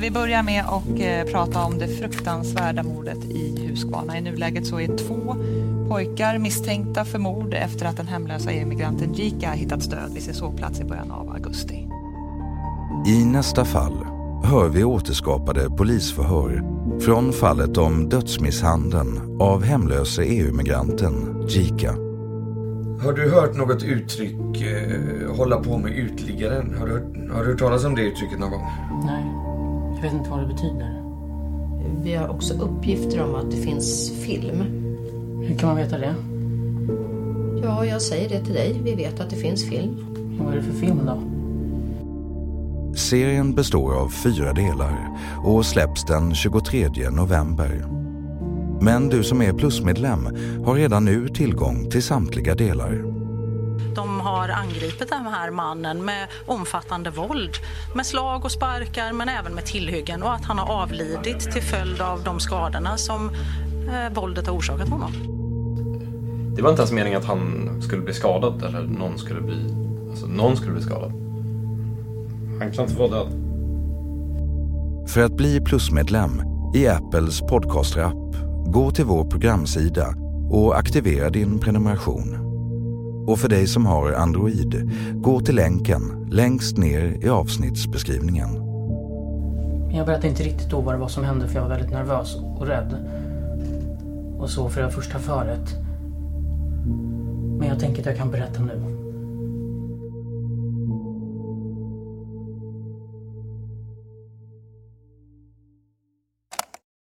Vi börjar med att eh, prata om det fruktansvärda mordet i Huskvarna. I nuläget så är två pojkar misstänkta för mord efter att den hemlösa EU-migranten Jika hittats död vid sin sovplats i början av augusti. I nästa fall hör vi återskapade polisförhör från fallet om dödsmisshandeln av hemlöse EU-migranten Jika. Har du hört något uttryck, eh, hålla på med utliggaren? Har du, har du hört talas om det uttrycket någon gång? Nej, jag vet inte vad det betyder. Vi har också uppgifter om att det finns film. Hur kan man veta det? Ja, jag säger det till dig. Vi vet att det finns film. Vad är det för film då? Serien består av fyra delar och släpps den 23 november. Men du som är plusmedlem har redan nu tillgång till samtliga delar. De har angripit den här mannen med omfattande våld. Med slag och sparkar men även med tillhyggen och att han har avlidit till följd av de skadorna som eh, våldet har orsakat honom. Det var inte ens meningen att han skulle bli skadad eller någon skulle bli, alltså någon skulle bli skadad. Han kan inte vara död. För att bli plusmedlem i Apples podcastrapp, gå till vår programsida och aktivera din prenumeration. Och för dig som har Android, gå till länken längst ner i avsnittsbeskrivningen. Jag berättade inte riktigt då vad det var som hände för jag var väldigt nervös och rädd. Och så för det första föret. Men jag tänker att jag kan berätta nu.